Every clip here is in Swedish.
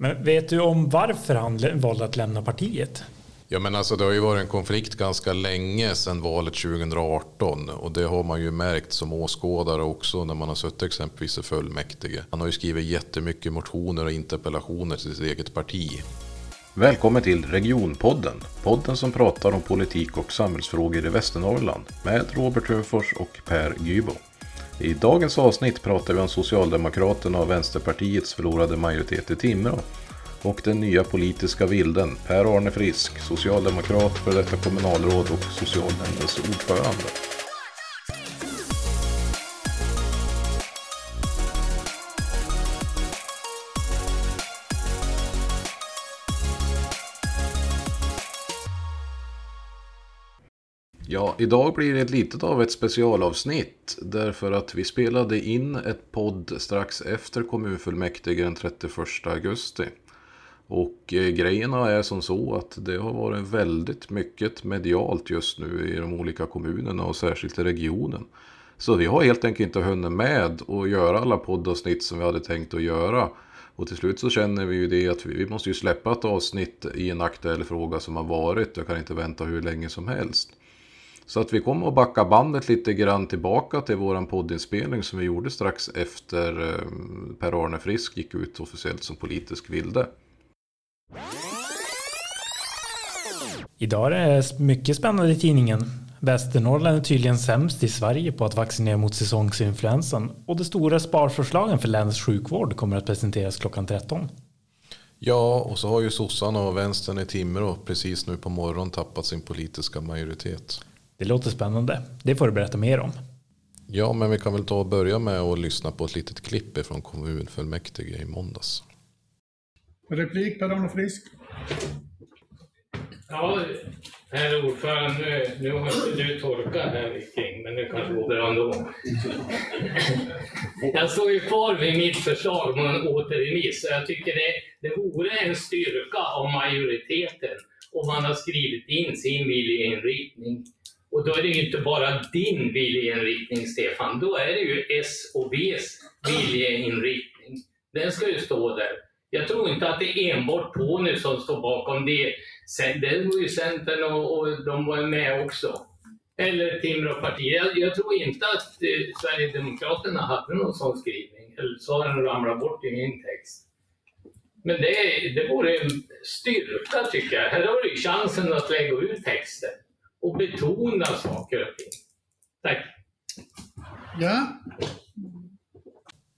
Men vet du om varför han valde att lämna partiet? Ja men alltså det har ju varit en konflikt ganska länge sedan valet 2018 och det har man ju märkt som åskådare också när man har suttit exempelvis i fullmäktige. Han har ju skrivit jättemycket motioner och interpellationer till sitt eget parti. Välkommen till Regionpodden, podden som pratar om politik och samhällsfrågor i Västernorrland med Robert Hufors och Per Gybo. I dagens avsnitt pratar vi om Socialdemokraterna och Vänsterpartiets förlorade majoritet i Timrå och den nya politiska vilden Per-Arne Frisk, socialdemokrat, för detta kommunalråd och socialnämndens ordförande. Idag blir det ett litet av ett specialavsnitt. Därför att vi spelade in ett podd strax efter kommunfullmäktige den 31 augusti. Och eh, grejerna är som så att det har varit väldigt mycket medialt just nu i de olika kommunerna och särskilt i regionen. Så vi har helt enkelt inte hunnit med att göra alla poddavsnitt som vi hade tänkt att göra. Och till slut så känner vi ju det att vi måste ju släppa ett avsnitt i en aktuell fråga som har varit. Jag kan inte vänta hur länge som helst. Så att vi kommer att backa bandet lite grann tillbaka till våran poddinspelning som vi gjorde strax efter eh, Per-Arne Frisk gick ut officiellt som politisk vilde. Idag är det mycket spännande i tidningen. Västernorrland är tydligen sämst i Sverige på att vaccinera mot säsongsinfluensan och de stora sparförslagen för länets sjukvård kommer att presenteras klockan 13. Ja, och så har ju sossarna och vänstern i Timrå precis nu på morgonen tappat sin politiska majoritet. Det låter spännande. Det får du berätta mer om. Ja, men vi kan väl ta och börja med att lyssna på ett litet klipp från kommunfullmäktige i måndags. Replik Per-Arne Frisk. Ja, herr ordförande, nu, nu har inte du tolkat här kring, men nu kanske det går bra ändå. Jag står ju kvar vid mitt förslag om en återremiss. Jag tycker det, det vore en styrka av majoriteten om man har skrivit in sin viljeinriktning. Och då är det ju inte bara din viljeinriktning, Stefan. Då är det ju S och Vs viljeinriktning. Den ska ju stå där. Jag tror inte att det är enbart Tony som står bakom det. Det var ju Centern och, och de var med också. Eller Timråpartiet. Jag, jag tror inte att eh, Sverigedemokraterna hade någon sån skrivning. Eller så har den ramlat bort i min text. Men det, det vore en styrka tycker jag. Här har du chansen att lägga ut texten och betona saker och ting. Tack. Ja.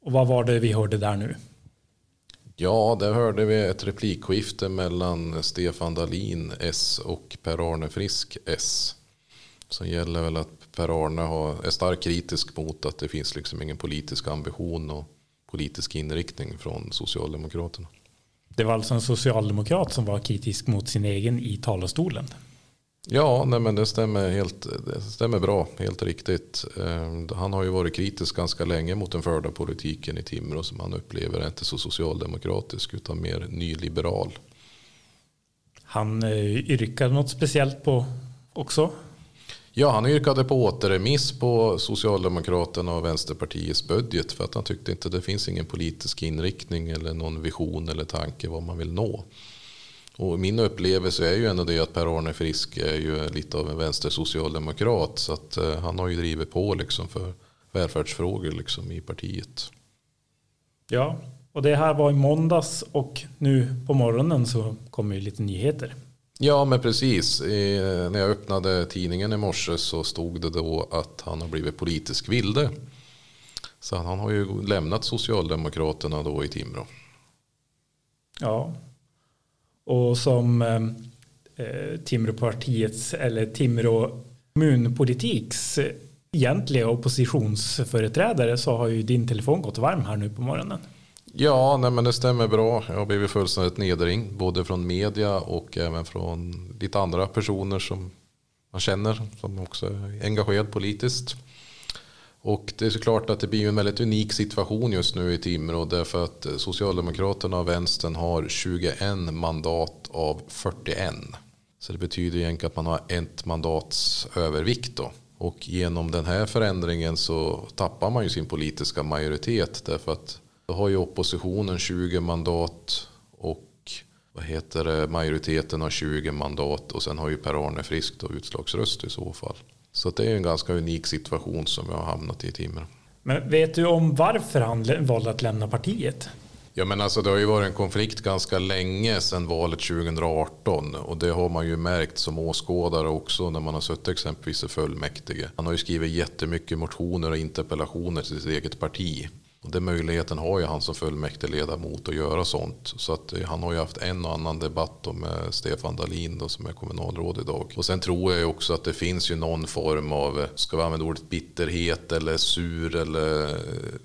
Och vad var det vi hörde där nu? Ja, där hörde vi ett replikskifte mellan Stefan Dalin S och Per-Arne Frisk S. Som gäller väl att Per-Arne är starkt kritisk mot att det finns liksom ingen politisk ambition och politisk inriktning från Socialdemokraterna. Det var alltså en socialdemokrat som var kritisk mot sin egen i talarstolen. Ja, nej men det stämmer, helt, det stämmer bra, helt riktigt. Eh, han har ju varit kritisk ganska länge mot den förda politiken i Timrå som han upplever är inte så socialdemokratisk utan mer nyliberal. Han eh, yrkade något speciellt på också? Ja, han yrkade på återremiss på Socialdemokraterna och Vänsterpartiets budget för att han tyckte inte det finns ingen politisk inriktning eller någon vision eller tanke vad man vill nå. Och min upplevelse är ju ändå det att Per-Arne Frisk är ju lite av en vänstersocialdemokrat. Så att eh, han har ju drivit på liksom för välfärdsfrågor liksom i partiet. Ja, och det här var i måndags och nu på morgonen så kommer ju lite nyheter. Ja, men precis. I, när jag öppnade tidningen i morse så stod det då att han har blivit politisk vilde. Så han har ju lämnat Socialdemokraterna då i Timrå. Ja, och som ehm, eh, Timråpartiets eller Timrå kommunpolitiks eh, egentliga oppositionsföreträdare så har ju din telefon gått varm här nu på morgonen. Ja, nej men det stämmer bra. Jag har blivit fullständigt nedringd både från media och även från lite andra personer som man känner som också är engagerad politiskt. Och det är såklart att det blir en väldigt unik situation just nu i Timrå därför att Socialdemokraterna och Vänstern har 21 mandat av 41. Så det betyder egentligen att man har ett mandats övervikt då. Och genom den här förändringen så tappar man ju sin politiska majoritet därför att då har ju oppositionen 20 mandat och vad heter det, majoriteten har 20 mandat och sen har ju Per-Arne Frisk då utslagsröst i så fall. Så det är en ganska unik situation som jag har hamnat i i Timrå. Men vet du om varför han valde att lämna partiet? Ja men alltså det har ju varit en konflikt ganska länge sedan valet 2018 och det har man ju märkt som åskådare också när man har suttit exempelvis i fullmäktige. Han har ju skrivit jättemycket motioner och interpellationer till sitt eget parti och den möjligheten har ju han som fullmäktigeledamot att göra sånt. Så att eh, han har ju haft en och annan debatt med Stefan Dahlin då, som är kommunalråd idag. Och sen tror jag ju också att det finns ju någon form av, eh, ska vi använda ordet bitterhet eller sur eller eh,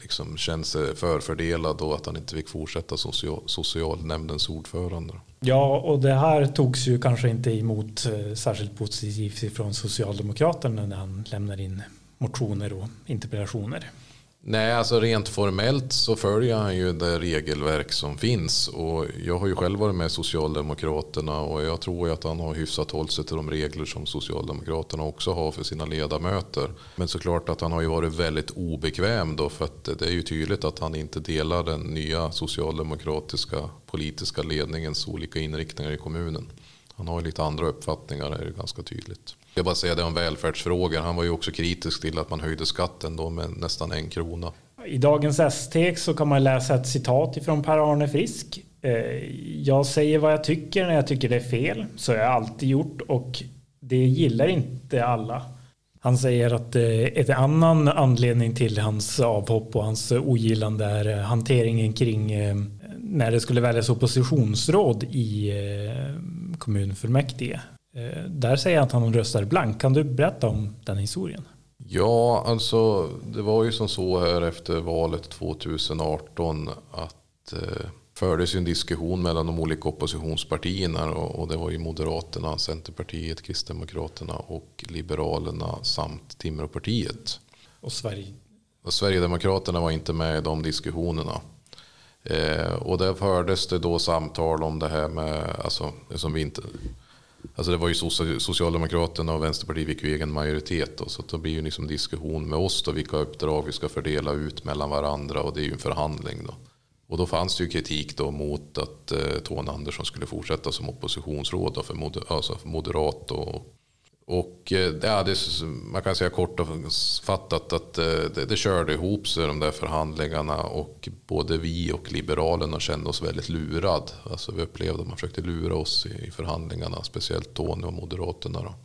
liksom känner sig förfördelad och att han inte fick fortsätta social, socialnämndens ordförande. Ja, och det här togs ju kanske inte emot särskilt positivt från Socialdemokraterna när han lämnar in motioner och interpellationer. Nej, alltså rent formellt så följer han ju det regelverk som finns. Och jag har ju själv varit med Socialdemokraterna och jag tror ju att han har hyfsat hållit sig till de regler som Socialdemokraterna också har för sina ledamöter. Men såklart att han har ju varit väldigt obekväm då för att det är ju tydligt att han inte delar den nya socialdemokratiska politiska ledningens olika inriktningar i kommunen. Han har ju lite andra uppfattningar, det är ganska tydligt. Jag bara säga det om välfärdsfrågor. Han var ju också kritisk till att man höjde skatten då med nästan en krona. I dagens ST så kan man läsa ett citat ifrån Per-Arne Frisk. Eh, jag säger vad jag tycker när jag tycker det är fel. Så har jag alltid gjort och det gillar inte alla. Han säger att eh, ett annan anledning till hans avhopp och hans ogillande är eh, hanteringen kring när det skulle väljas oppositionsråd i kommunfullmäktige. Eh, där säger han att han röstar blank. Kan du berätta om den historien? Ja, alltså det var ju som så här efter valet 2018 att eh, fördes en diskussion mellan de olika oppositionspartierna och, och det var ju Moderaterna, Centerpartiet, Kristdemokraterna och Liberalerna samt Timråpartiet. Och Sverige? Och Sverigedemokraterna var inte med i de diskussionerna. Eh, och där fördes det då samtal om det här med, alltså, som vi inte, alltså det var ju Socialdemokraterna och Vänsterpartiet fick ju egen majoritet då, så då blir ju liksom diskussion med oss då vilka uppdrag vi ska fördela ut mellan varandra och det är ju en förhandling då. Och då fanns det ju kritik då mot att eh, Tony Andersson skulle fortsätta som oppositionsråd då för, moder, alltså för Moderat och och ja, det man kan säga kort och fattat att eh, det, det körde ihop sig de där förhandlingarna och både vi och Liberalerna kände oss väldigt lurad. Alltså vi upplevde att man försökte lura oss i förhandlingarna, speciellt Tony och Moderaterna. Då.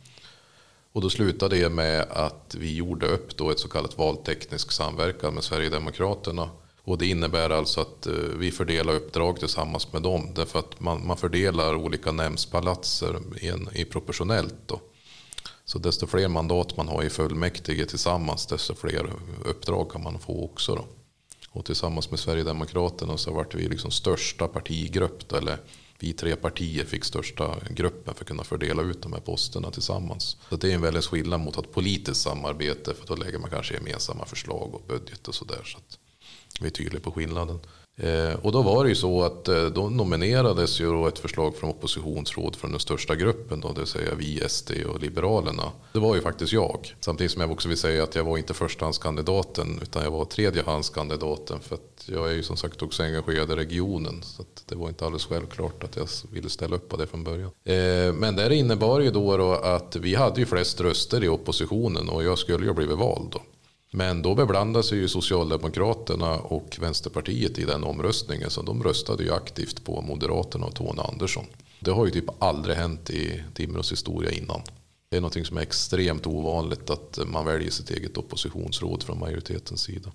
Och då slutade det med att vi gjorde upp då ett så kallat valteknisk samverkan med Sverigedemokraterna. Och det innebär alltså att eh, vi fördelar uppdrag tillsammans med dem. Därför att man, man fördelar olika nämndspalatser i, en, i proportionellt. Då. Så desto fler mandat man har i fullmäktige tillsammans, desto fler uppdrag kan man få också. Då. Och tillsammans med Sverigedemokraterna så vart vi liksom största partigrupp. Då, eller vi tre partier fick största gruppen för att kunna fördela ut de här posterna tillsammans. Så det är en väldigt skillnad mot att politiskt samarbete. För då lägger man kanske gemensamma förslag och budget och sådär. Så att vi är tydliga på skillnaden. Eh, och då var det ju så att eh, då nominerades ju då ett förslag från oppositionsråd från den största gruppen, då, det vill säga vi, SD och Liberalerna. Det var ju faktiskt jag. Samtidigt som jag också vill säga att jag var inte förstahandskandidaten utan jag var tredjehandskandidaten för att jag är ju som sagt också engagerad i regionen. Så det var inte alldeles självklart att jag ville ställa upp på det från början. Eh, men det innebar ju då, då att vi hade ju flest röster i oppositionen och jag skulle ju ha blivit vald då. Men då beblandade sig ju Socialdemokraterna och Vänsterpartiet i den omröstningen. Så de röstade ju aktivt på Moderaterna och Tony Andersson. Det har ju typ aldrig hänt i Timrås historia innan. Det är något som är extremt ovanligt att man väljer sitt eget oppositionsråd från majoritetens sida.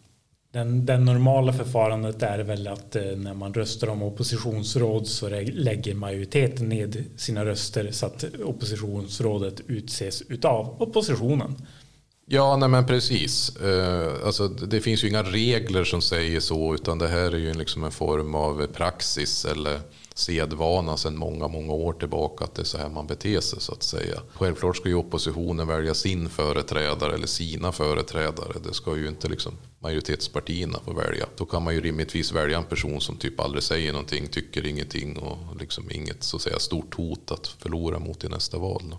Den, den, normala förfarandet är väl att eh, när man röstar om oppositionsråd så lägger majoriteten ned sina röster så att oppositionsrådet utses utav oppositionen. Ja, nej men precis. Eh, alltså, det finns ju inga regler som säger så, utan det här är ju liksom en form av praxis eller sedvana sedan många, många år tillbaka att det är så här man beter sig så att säga. Självklart ska ju oppositionen välja sin företrädare eller sina företrädare. Det ska ju inte liksom majoritetspartierna få välja. Då kan man ju rimligtvis välja en person som typ aldrig säger någonting, tycker ingenting och liksom inget så att säga stort hot att förlora mot i nästa val. Då.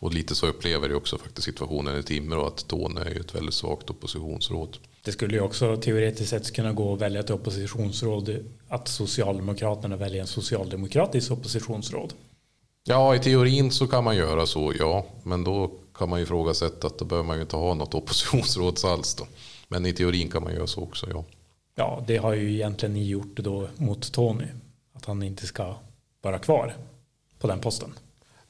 Och lite så upplever jag också faktiskt situationen i Timrå att Tone är ett väldigt svagt oppositionsråd. Det skulle ju också teoretiskt sett kunna gå att välja ett oppositionsråd att Socialdemokraterna väljer en socialdemokratisk oppositionsråd. Ja, i teorin så kan man göra så, ja. Men då kan man ju ifrågasätta att då behöver man ju inte ha något oppositionsråd alls då. Men i teorin kan man göra så också, ja. Ja, det har ju egentligen ni gjort då mot Tony. Att han inte ska vara kvar på den posten.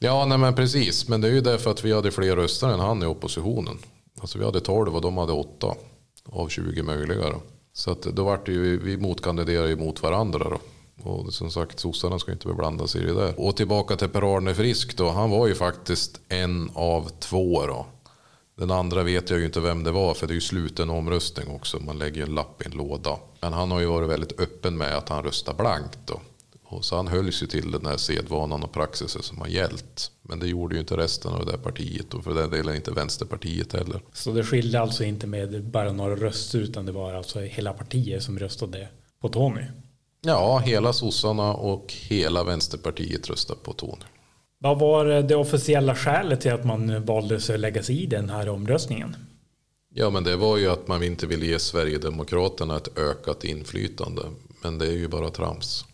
Ja, nej men precis. Men det är ju därför att vi hade fler röster än han i oppositionen. Alltså vi hade 12 och de hade 8 av 20 möjliga. Då. Så att då vart det ju, vi motkandiderade ju mot varandra då. Och som sagt, sossarna ska inte beblanda sig i det där. Och tillbaka till Per-Arne Frisk då. Han var ju faktiskt en av två då. Den andra vet jag ju inte vem det var för det är ju sluten omröstning också. Man lägger en lapp i en låda. Men han har ju varit väldigt öppen med att han röstar blankt då. Och så han höll sig till den här sedvanan och praxisen som har gällt. Men det gjorde ju inte resten av det där partiet och för den delen inte Vänsterpartiet heller. Så det skilde alltså inte med bara några röster utan det var alltså hela partiet som röstade på Tony? Ja, hela sossarna och hela Vänsterpartiet röstade på Tony. Vad var det officiella skälet till att man valde att lägga sig i den här omröstningen? Ja, men det var ju att man inte ville ge Sverigedemokraterna ett ökat inflytande. Men det är ju bara trams.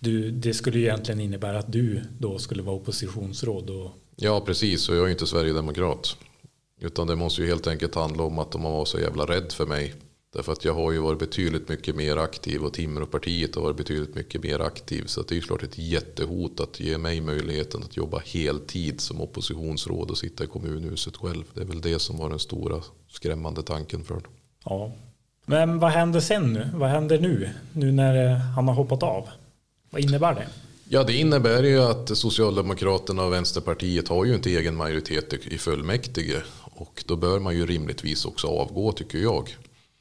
Du, det skulle ju egentligen innebära att du då skulle vara oppositionsråd. Och... Ja, precis. Och jag är ju inte Sverigedemokrat. Utan det måste ju helt enkelt handla om att de var så jävla rädd för mig. Därför att jag har ju varit betydligt mycket mer aktiv och Timråpartiet har varit betydligt mycket mer aktiv. Så det är ju klart ett jättehot att ge mig möjligheten att jobba heltid som oppositionsråd och sitta i kommunhuset själv. Det är väl det som var den stora skrämmande tanken för. Ja. Men vad händer sen nu? Vad händer nu? Nu när han har hoppat av? Vad innebär det? Ja, det innebär ju att Socialdemokraterna och Vänsterpartiet har ju inte egen majoritet i fullmäktige. Och då bör man ju rimligtvis också avgå tycker jag.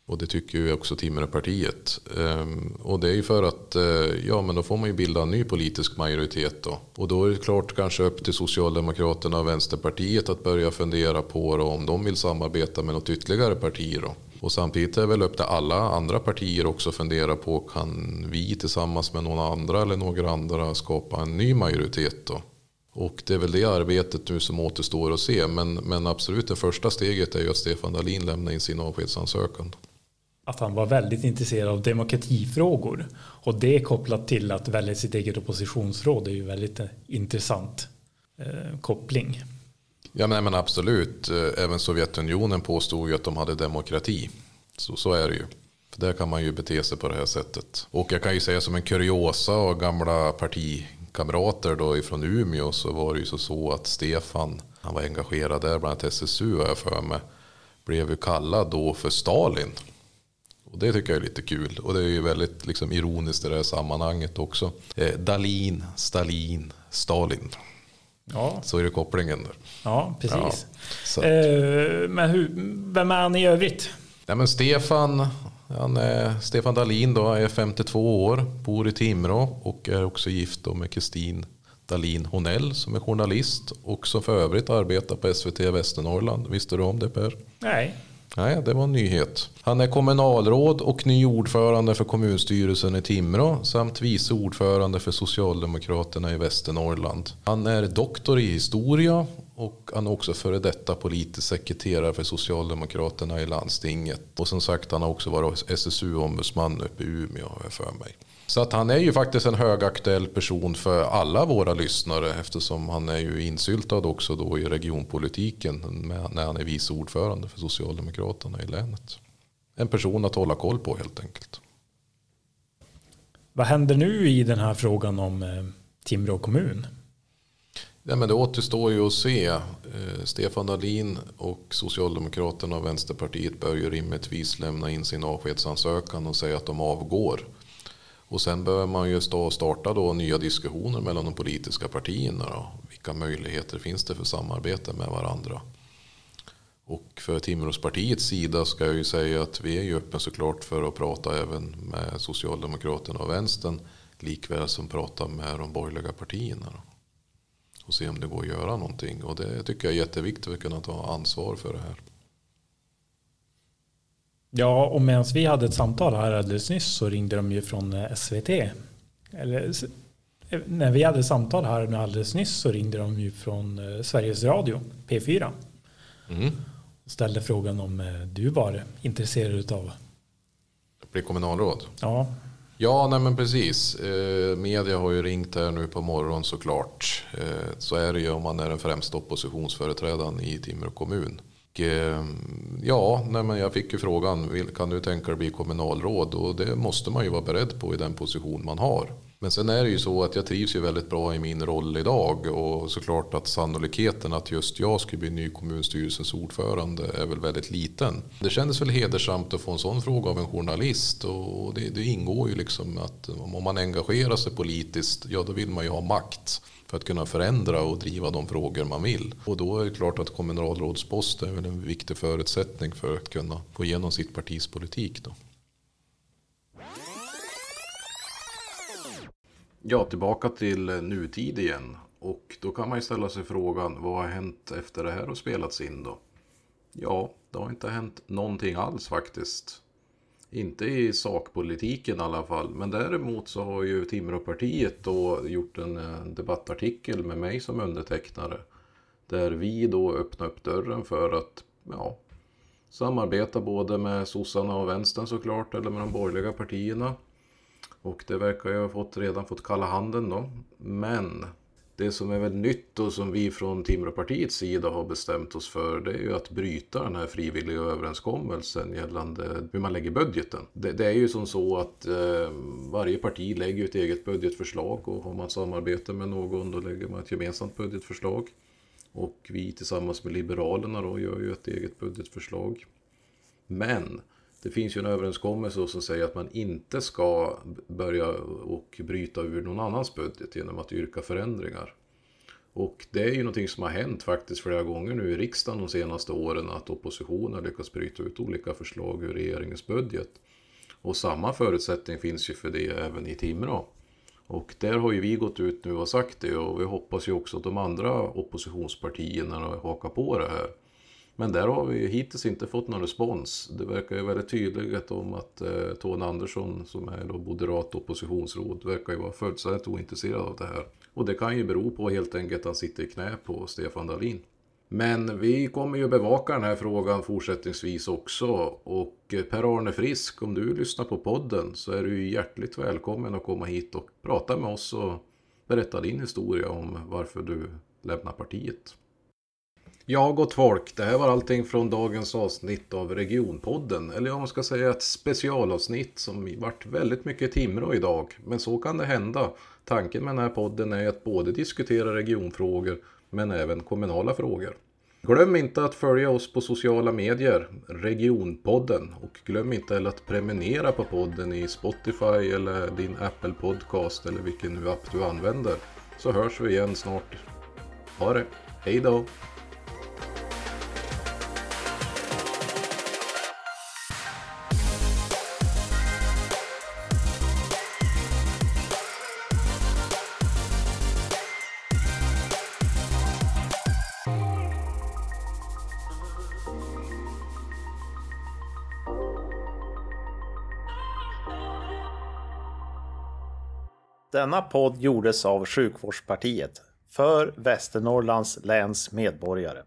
Och det tycker ju också Timmerpartiet. Ehm, och det är ju för att eh, ja, men då får man ju bilda en ny politisk majoritet då. Och då är det klart kanske upp till Socialdemokraterna och Vänsterpartiet att börja fundera på då, om de vill samarbeta med något ytterligare parti då. Och samtidigt är det väl upp till alla andra partier också att fundera på kan vi tillsammans med någon andra eller några andra skapa en ny majoritet då. Och det är väl det arbetet nu som återstår att se. Men, men absolut det första steget är ju att Stefan Dahlin lämnar in sin avskedsansökan att han var väldigt intresserad av demokratifrågor. Och det kopplat till att välja sitt eget oppositionsråd är ju väldigt eh, intressant eh, koppling. Ja men, men absolut. Eh, även Sovjetunionen påstod ju att de hade demokrati. Så, så är det ju. För där kan man ju bete sig på det här sättet. Och jag kan ju säga som en kuriosa och gamla partikamrater då ifrån Umeå så var det ju så, så att Stefan, han var engagerad där, bland annat SSU har jag för mig, blev ju kallad då för Stalin. Och det tycker jag är lite kul. Och det är ju väldigt liksom, ironiskt i det här sammanhanget också. Eh, Dalin, Stalin, Stalin. Ja. Så är det kopplingen där. Ja, precis. Ja, eh, men hur, vem är han i övrigt? Ja, men Stefan, han är, Stefan Dalin då, är 52 år, bor i Timrå och är också gift med Kristin Dalin Honell som är journalist och som för övrigt arbetar på SVT Västernorrland. Visste du om det Per? Nej. Nej, det var en nyhet. Han är kommunalråd och ny ordförande för kommunstyrelsen i Timrå samt vice ordförande för Socialdemokraterna i Västernorrland. Han är doktor i historia och han är också före detta politisk sekreterare för Socialdemokraterna i landstinget. Och som sagt, han har också varit SSU-ombudsman uppe i Umeå för mig. Så att han är ju faktiskt en högaktuell person för alla våra lyssnare eftersom han är ju insyltad också då i regionpolitiken när han är vice ordförande för Socialdemokraterna i länet. En person att hålla koll på helt enkelt. Vad händer nu i den här frågan om eh, Timrå kommun? Ja, men det återstår ju att se. Eh, Stefan Dahlin och Socialdemokraterna och Vänsterpartiet bör ju rimligtvis lämna in sin avskedsansökan och säga att de avgår. Och sen behöver man ju stå och starta då nya diskussioner mellan de politiska partierna. Då. Vilka möjligheter finns det för samarbete med varandra? Och för Timråspartiets sida ska jag ju säga att vi är ju öppna såklart för att prata även med Socialdemokraterna och Vänstern. Likväl som prata med de borgerliga partierna. Då. Och se om det går att göra någonting. Och det tycker jag är jätteviktigt att kunna ta ansvar för det här. Ja, och medan vi hade ett samtal här alldeles nyss så ringde de ju från eh, SVT. Eller, när vi hade samtal här alldeles nyss så ringde de ju från eh, Sveriges Radio, P4. Mm. ställde frågan om eh, du var intresserad av. Bli kommunalråd? Ja. Ja, nej men precis. Eh, media har ju ringt här nu på morgonen såklart. Eh, så är det ju om man är den främsta oppositionsföreträdaren i Timrå kommun. Eh, ja, nej men jag fick ju frågan, kan du tänka dig bli kommunalråd? Och det måste man ju vara beredd på i den position man har. Men sen är det ju så att jag trivs ju väldigt bra i min roll idag och såklart att sannolikheten att just jag skulle bli ny kommunstyrelsens ordförande är väl väldigt liten. Det kändes väl hedersamt att få en sån fråga av en journalist och det, det ingår ju liksom att om man engagerar sig politiskt, ja då vill man ju ha makt för att kunna förändra och driva de frågor man vill. Och då är det klart att kommunalrådsposten är väl en viktig förutsättning för att kunna få igenom sitt partis politik. Då. Ja, tillbaka till nutid igen. Och då kan man ju ställa sig frågan, vad har hänt efter det här har spelats in då? Ja, det har inte hänt någonting alls faktiskt. Inte i sakpolitiken i alla fall, men däremot så har ju Timråpartiet då gjort en debattartikel med mig som undertecknare. Där vi då öppnar upp dörren för att ja, samarbeta både med sossarna och vänstern såklart, eller med de borgerliga partierna. Och det verkar ju ha fått, redan fått kalla handen då. Men det som är väl nytt och som vi från Timråpartiets sida har bestämt oss för det är ju att bryta den här frivilliga överenskommelsen gällande hur man lägger budgeten. Det, det är ju som så att eh, varje parti lägger ett eget budgetförslag och har man samarbete med någon då lägger man ett gemensamt budgetförslag. Och vi tillsammans med Liberalerna då gör ju ett eget budgetförslag. Men det finns ju en överenskommelse som säger att man inte ska börja och bryta ur någon annans budget genom att yrka förändringar. Och det är ju någonting som har hänt faktiskt flera gånger nu i riksdagen de senaste åren att oppositionen har lyckats bryta ut olika förslag ur regeringens budget. Och samma förutsättning finns ju för det även i Timrå. Och där har ju vi gått ut nu och sagt det och vi hoppas ju också att de andra oppositionspartierna hakar på det här. Men där har vi hittills inte fått någon respons. Det verkar ju väldigt tydligt om att eh, Tony Andersson som är då moderat oppositionsråd verkar ju vara fullständigt ointresserad av det här. Och det kan ju bero på helt enkelt att han sitter i knä på Stefan Dahlin. Men vi kommer ju bevaka den här frågan fortsättningsvis också. Och eh, Per-Arne Frisk, om du lyssnar på podden så är du hjärtligt välkommen att komma hit och prata med oss och berätta din historia om varför du lämnar partiet. Ja, gott folk. Det här var allting från dagens avsnitt av Regionpodden. Eller om man ska säga ett specialavsnitt som varit väldigt mycket Timrå idag. Men så kan det hända. Tanken med den här podden är att både diskutera regionfrågor men även kommunala frågor. Glöm inte att följa oss på sociala medier, Regionpodden. Och glöm inte heller att prenumerera på podden i Spotify eller din Apple Podcast eller vilken nu app du använder. Så hörs vi igen snart. Ha det! Hej då! Denna podd gjordes av Sjukvårdspartiet för Västernorrlands läns medborgare.